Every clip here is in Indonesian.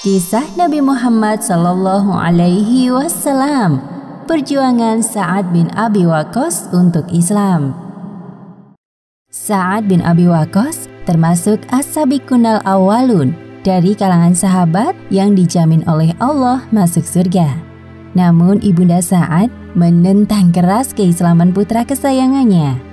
Kisah Nabi Muhammad Sallallahu Alaihi Wasallam Perjuangan Sa'ad bin Abi Waqqas untuk Islam Sa'ad bin Abi Waqqas termasuk as-sabiqunal awalun dari kalangan sahabat yang dijamin oleh Allah masuk surga. Namun Ibunda Sa'ad menentang keras keislaman putra kesayangannya.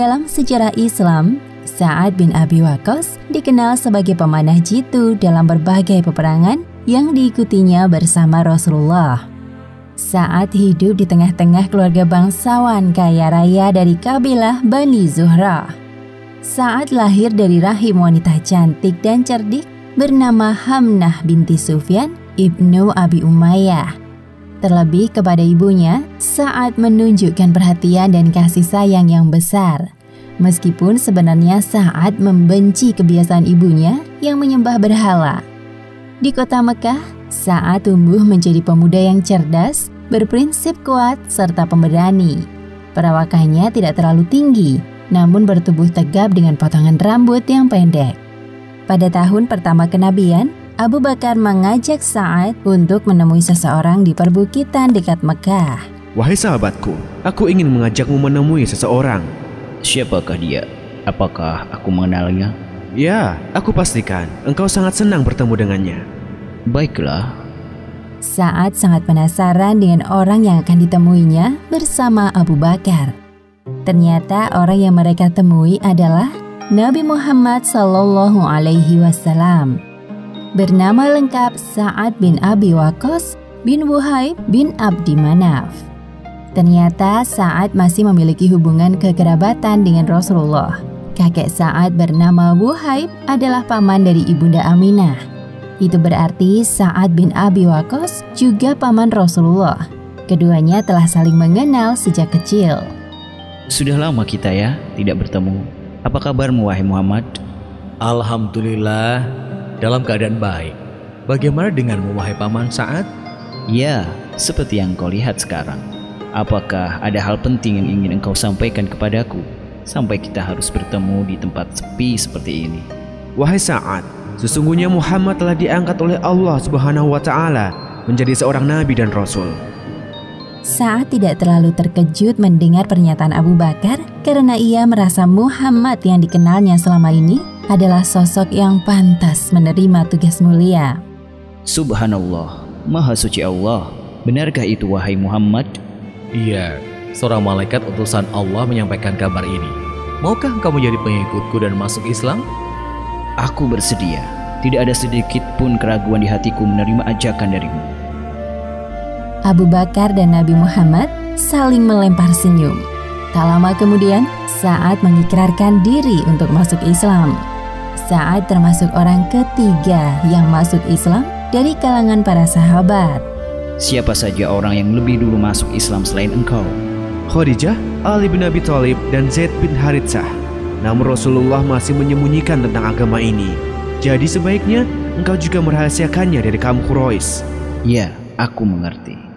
Dalam sejarah Islam, Sa'ad bin Abi Waqqas dikenal sebagai pemanah jitu dalam berbagai peperangan yang diikutinya bersama Rasulullah. Saat hidup di tengah-tengah keluarga bangsawan kaya raya dari kabilah Bani Zuhra. Saat lahir dari rahim wanita cantik dan cerdik bernama Hamnah binti Sufyan ibnu Abi Umayyah. Terlebih kepada ibunya saat menunjukkan perhatian dan kasih sayang yang besar Meskipun sebenarnya saat membenci kebiasaan ibunya yang menyembah berhala. Di kota Mekah, saat tumbuh menjadi pemuda yang cerdas, berprinsip kuat, serta pemberani. Perawakannya tidak terlalu tinggi, namun bertubuh tegap dengan potongan rambut yang pendek. Pada tahun pertama kenabian, Abu Bakar mengajak Sa'ad untuk menemui seseorang di perbukitan dekat Mekah. Wahai sahabatku, aku ingin mengajakmu menemui seseorang Siapakah dia? Apakah aku mengenalnya? Ya, aku pastikan engkau sangat senang bertemu dengannya. Baiklah. Saat sangat penasaran dengan orang yang akan ditemuinya bersama Abu Bakar. Ternyata orang yang mereka temui adalah Nabi Muhammad Sallallahu Alaihi Wasallam. Bernama lengkap Sa'ad bin Abi Waqqas bin Wuhaib bin Abdi Manaf. Ternyata Sa'ad masih memiliki hubungan kekerabatan dengan Rasulullah. Kakek Sa'ad bernama Wuhaib adalah paman dari Ibunda Aminah. Itu berarti Sa'ad bin Abi Waqqas juga paman Rasulullah. Keduanya telah saling mengenal sejak kecil. Sudah lama kita ya tidak bertemu. Apa kabarmu wahai Muhammad? Alhamdulillah dalam keadaan baik. Bagaimana denganmu wahai paman Sa'ad? Ya, seperti yang kau lihat sekarang. Apakah ada hal penting yang ingin engkau sampaikan kepadaku sampai kita harus bertemu di tempat sepi seperti ini? Wahai Sa'ad, sesungguhnya Muhammad telah diangkat oleh Allah Subhanahu wa taala menjadi seorang nabi dan rasul. Saat tidak terlalu terkejut mendengar pernyataan Abu Bakar karena ia merasa Muhammad yang dikenalnya selama ini adalah sosok yang pantas menerima tugas mulia. Subhanallah, Maha Suci Allah. Benarkah itu wahai Muhammad? Iya, seorang malaikat utusan Allah menyampaikan kabar ini. Maukah engkau menjadi pengikutku dan masuk Islam? Aku bersedia. Tidak ada sedikit pun keraguan di hatiku menerima ajakan darimu. Abu Bakar dan Nabi Muhammad saling melempar senyum. Tak lama kemudian, saat mengikrarkan diri untuk masuk Islam. Saat termasuk orang ketiga yang masuk Islam dari kalangan para sahabat. Siapa saja orang yang lebih dulu masuk Islam selain engkau? Khadijah, Ali bin Abi Thalib, dan Zaid bin Haritsah. Namun Rasulullah masih menyembunyikan tentang agama ini. Jadi sebaiknya engkau juga merahasiakannya dari kaum Quraisy. Ya, aku mengerti.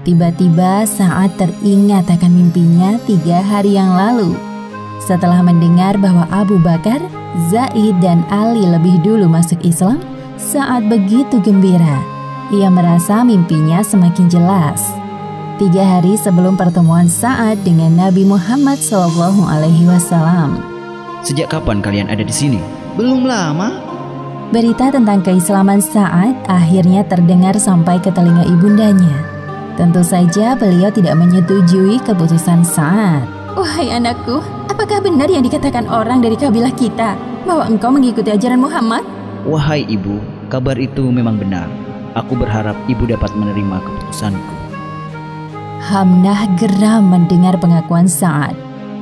Tiba-tiba saat teringat akan mimpinya tiga hari yang lalu. Setelah mendengar bahwa Abu Bakar, Zaid, dan Ali lebih dulu masuk Islam, saat begitu gembira, ia merasa mimpinya semakin jelas. Tiga hari sebelum pertemuan saat dengan Nabi Muhammad SAW. Sejak kapan kalian ada di sini? Belum lama. Berita tentang keislaman saat akhirnya terdengar sampai ke telinga ibundanya. Tentu saja beliau tidak menyetujui keputusan saat. Wahai anakku, apakah benar yang dikatakan orang dari kabilah kita bahwa engkau mengikuti ajaran Muhammad? Wahai ibu, kabar itu memang benar. Aku berharap ibu dapat menerima keputusanku. Hamnah geram mendengar pengakuan Sa'ad.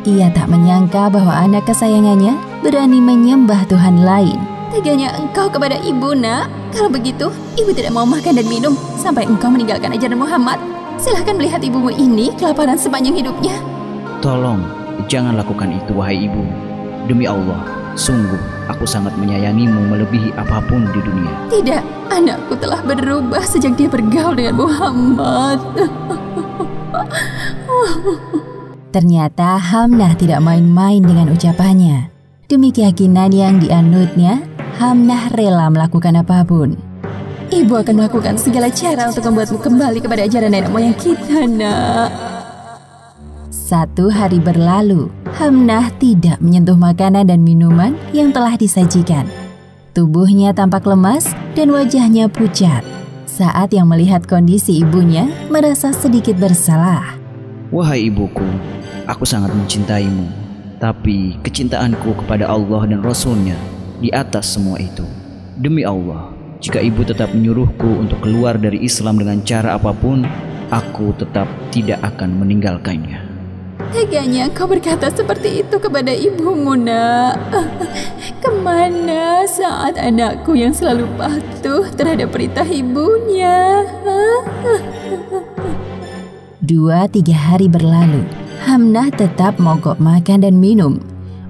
Ia tak menyangka bahwa anak kesayangannya berani menyembah Tuhan lain. Teganya engkau kepada ibu, nak. Kalau begitu, ibu tidak mau makan dan minum sampai engkau meninggalkan ajaran Muhammad. Silahkan melihat ibumu ini kelaparan sepanjang hidupnya. Tolong, jangan lakukan itu, wahai ibu. Demi Allah, sungguh aku sangat menyayangimu melebihi apa pun di dunia. Tidak, anakku telah berubah sejak dia bergaul dengan Muhammad. Ternyata Hamnah tidak main-main dengan ucapannya. Demi keyakinan yang dianutnya, Hamnah rela melakukan apa pun. Ibu akan melakukan segala cara untuk membuatmu kembali kepada ajaran nenek moyang kita, nak. Satu hari berlalu, Hamnah tidak menyentuh makanan dan minuman yang telah disajikan. Tubuhnya tampak lemas dan wajahnya pucat. Saat yang melihat kondisi ibunya, merasa sedikit bersalah. Wahai ibuku, aku sangat mencintaimu. Tapi kecintaanku kepada Allah dan Rasulnya di atas semua itu. Demi Allah, jika ibu tetap menyuruhku untuk keluar dari Islam dengan cara apa pun, aku tetap tidak akan meninggalkannya. Teganya kau berkata seperti itu kepada ibumu, nak. Ke mana saat anakku yang selalu patuh terhadap perintah ibunya? Dua tiga hari berlalu, Hamnah tetap mogok makan dan minum.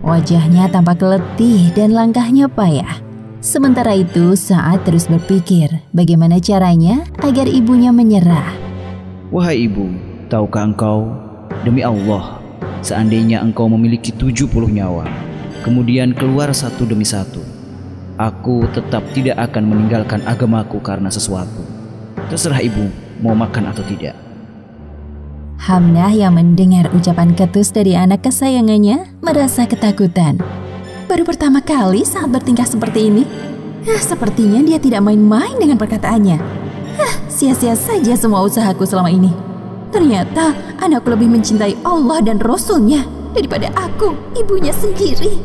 Wajahnya tampak letih dan langkahnya payah. Sementara itu, saat terus berpikir bagaimana caranya agar ibunya menyerah. Wahai ibu, tahukah engkau Demi Allah, seandainya engkau memiliki 70 nyawa, kemudian keluar satu demi satu, aku tetap tidak akan meninggalkan agamaku karena sesuatu. Terserah ibu mau makan atau tidak. Hamnah yang mendengar ucapan ketus dari anak kesayangannya merasa ketakutan. Baru pertama kali saat bertingkah seperti ini. Nah, sepertinya dia tidak main-main dengan perkataannya. Hah, sia-sia saja semua usahaku selama ini. Ternyata anakku lebih mencintai Allah dan Rasulnya daripada aku, ibunya sendiri.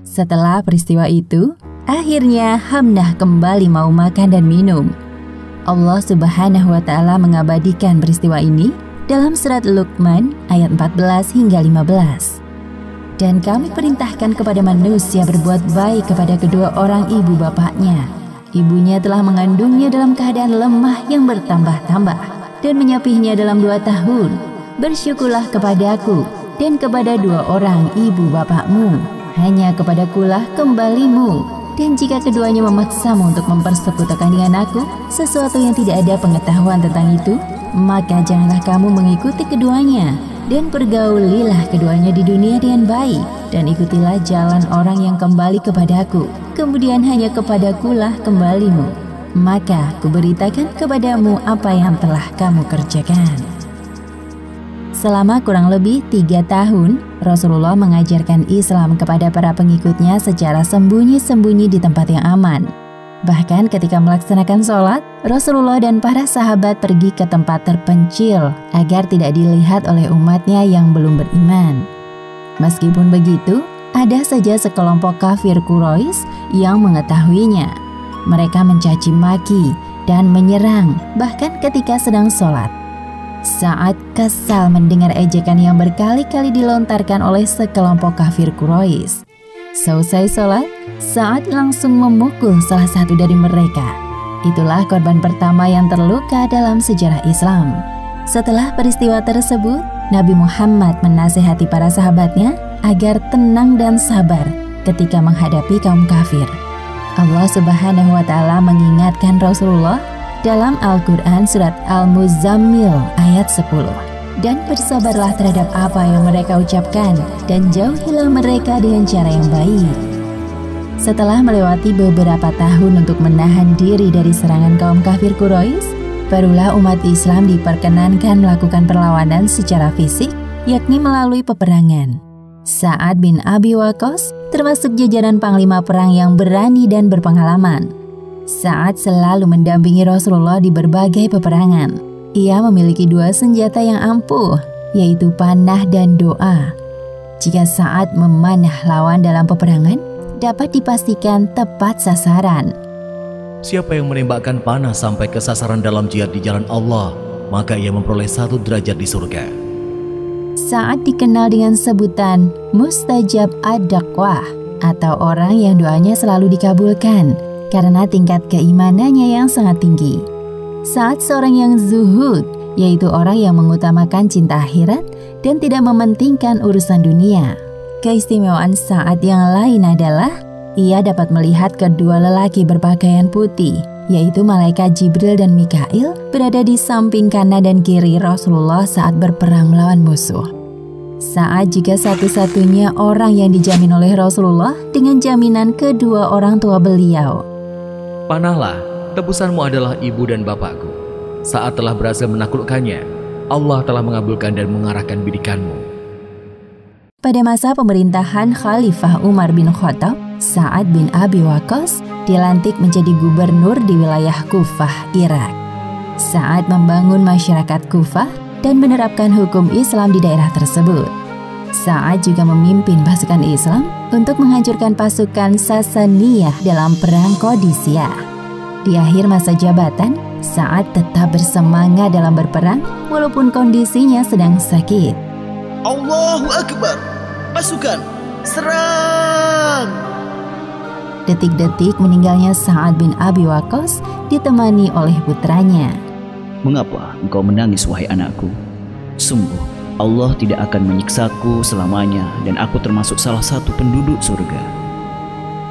Setelah peristiwa itu, akhirnya Hamdah kembali mau makan dan minum. Allah Subhanahu wa taala mengabadikan peristiwa ini dalam surat Luqman ayat 14 hingga 15. Dan kami perintahkan kepada manusia berbuat baik kepada kedua orang ibu bapaknya. Ibunya telah mengandungnya dalam keadaan lemah yang bertambah-tambah dan menyapihnya dalam dua tahun. Bersyukurlah kepadaku dan kepada dua orang ibu bapakmu. Hanya kepadakulah kembalimu. Dan jika keduanya memaksamu untuk mempersekutukan dengan aku sesuatu yang tidak ada pengetahuan tentang itu, maka janganlah kamu mengikuti keduanya dan pergaulilah keduanya di dunia dengan baik dan ikutilah jalan orang yang kembali kepadaku. Kemudian hanya kepadakulah kembalimu maka kuberitakan kepadamu apa yang telah kamu kerjakan. Selama kurang lebih tiga tahun, Rasulullah mengajarkan Islam kepada para pengikutnya secara sembunyi-sembunyi di tempat yang aman. Bahkan ketika melaksanakan sholat, Rasulullah dan para sahabat pergi ke tempat terpencil agar tidak dilihat oleh umatnya yang belum beriman. Meskipun begitu, ada saja sekelompok kafir Quraisy yang mengetahuinya mereka mencaci maki dan menyerang bahkan ketika sedang sholat. Saat kesal mendengar ejekan yang berkali-kali dilontarkan oleh sekelompok kafir Quraisy. Selesai sholat, saat langsung memukul salah satu dari mereka. Itulah korban pertama yang terluka dalam sejarah Islam. Setelah peristiwa tersebut, Nabi Muhammad menasehati para sahabatnya agar tenang dan sabar ketika menghadapi kaum kafir. Allah Subhanahu wa taala mengingatkan Rasulullah dalam Al-Qur'an surat Al-Muzammil ayat 10. Dan bersabarlah terhadap apa yang mereka ucapkan dan jauhilah mereka dengan cara yang baik. Setelah melewati beberapa tahun untuk menahan diri dari serangan kaum kafir Quraisy, barulah umat Islam diperkenankan melakukan perlawanan secara fisik, yakni melalui peperangan. Sa'ad bin Abi Waqqas termasuk jajaran panglima perang yang berani dan berpengalaman. Sa'ad selalu mendampingi Rasulullah di berbagai peperangan. Ia memiliki dua senjata yang ampuh, yaitu panah dan doa. Jika Sa'ad memanah lawan dalam peperangan, dapat dipastikan tepat sasaran. Siapa yang menembakkan panah sampai ke sasaran dalam jihad di jalan Allah, maka ia memperoleh satu derajat di surga saat dikenal dengan sebutan mustajab ad-dakwah atau orang yang doanya selalu dikabulkan karena tingkat keimanannya yang sangat tinggi. Saat seorang yang zuhud, yaitu orang yang mengutamakan cinta akhirat dan tidak mementingkan urusan dunia. Keistimewaan saat yang lain adalah ia dapat melihat kedua lelaki berpakaian putih yaitu malaikat Jibril dan Mikail, berada di samping kanan dan kiri Rasulullah saat berperang melawan musuh. Saat juga satu-satunya orang yang dijamin oleh Rasulullah dengan jaminan kedua orang tua beliau. Panahlah, tebusanmu adalah ibu dan bapakku. Saat telah berhasil menaklukkannya, Allah telah mengabulkan dan mengarahkan bidikanmu. Pada masa pemerintahan Khalifah Umar bin Khattab, Sa'ad bin Abi Waqqas dilantik menjadi gubernur di wilayah Kufah, Irak. Sa'ad membangun masyarakat Kufah dan menerapkan hukum Islam di daerah tersebut. Sa'ad juga memimpin pasukan Islam untuk menghancurkan pasukan Sasaniyah dalam perang Qadisiyah. Di akhir masa jabatan, Sa'ad tetap bersemangat dalam berperang walaupun kondisinya sedang sakit. Allahu Akbar! Pasukan, serang! Detik-detik meninggalnya Sa'ad bin Abi Waqqas ditemani oleh putranya. Mengapa engkau menangis wahai anakku? Sungguh, Allah tidak akan menyiksaku selamanya dan aku termasuk salah satu penduduk surga.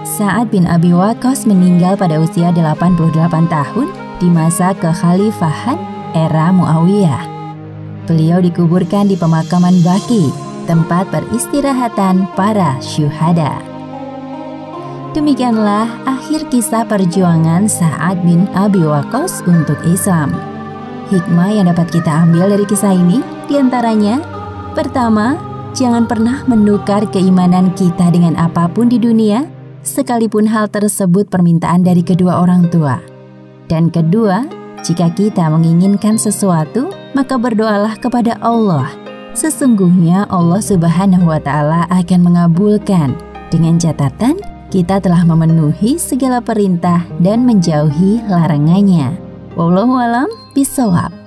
Sa'ad bin Abi Waqqas meninggal pada usia 88 tahun di masa kekhalifahan era Muawiyah. Beliau dikuburkan di pemakaman Baki tempat peristirahatan para syuhada. Demikianlah akhir kisah perjuangan Sa'ad bin Abi Waqqas untuk Islam. Hikmah yang dapat kita ambil dari kisah ini di antaranya, pertama, jangan pernah menukar keimanan kita dengan apa pun di dunia, sekalipun hal tersebut permintaan dari kedua orang tua. Dan kedua, jika kita menginginkan sesuatu, maka berdoalah kepada Allah Sesungguhnya Allah Subhanahu wa Ta'ala akan mengabulkan dengan catatan kita telah memenuhi segala perintah dan menjauhi larangannya. Wallahu alam bisawab.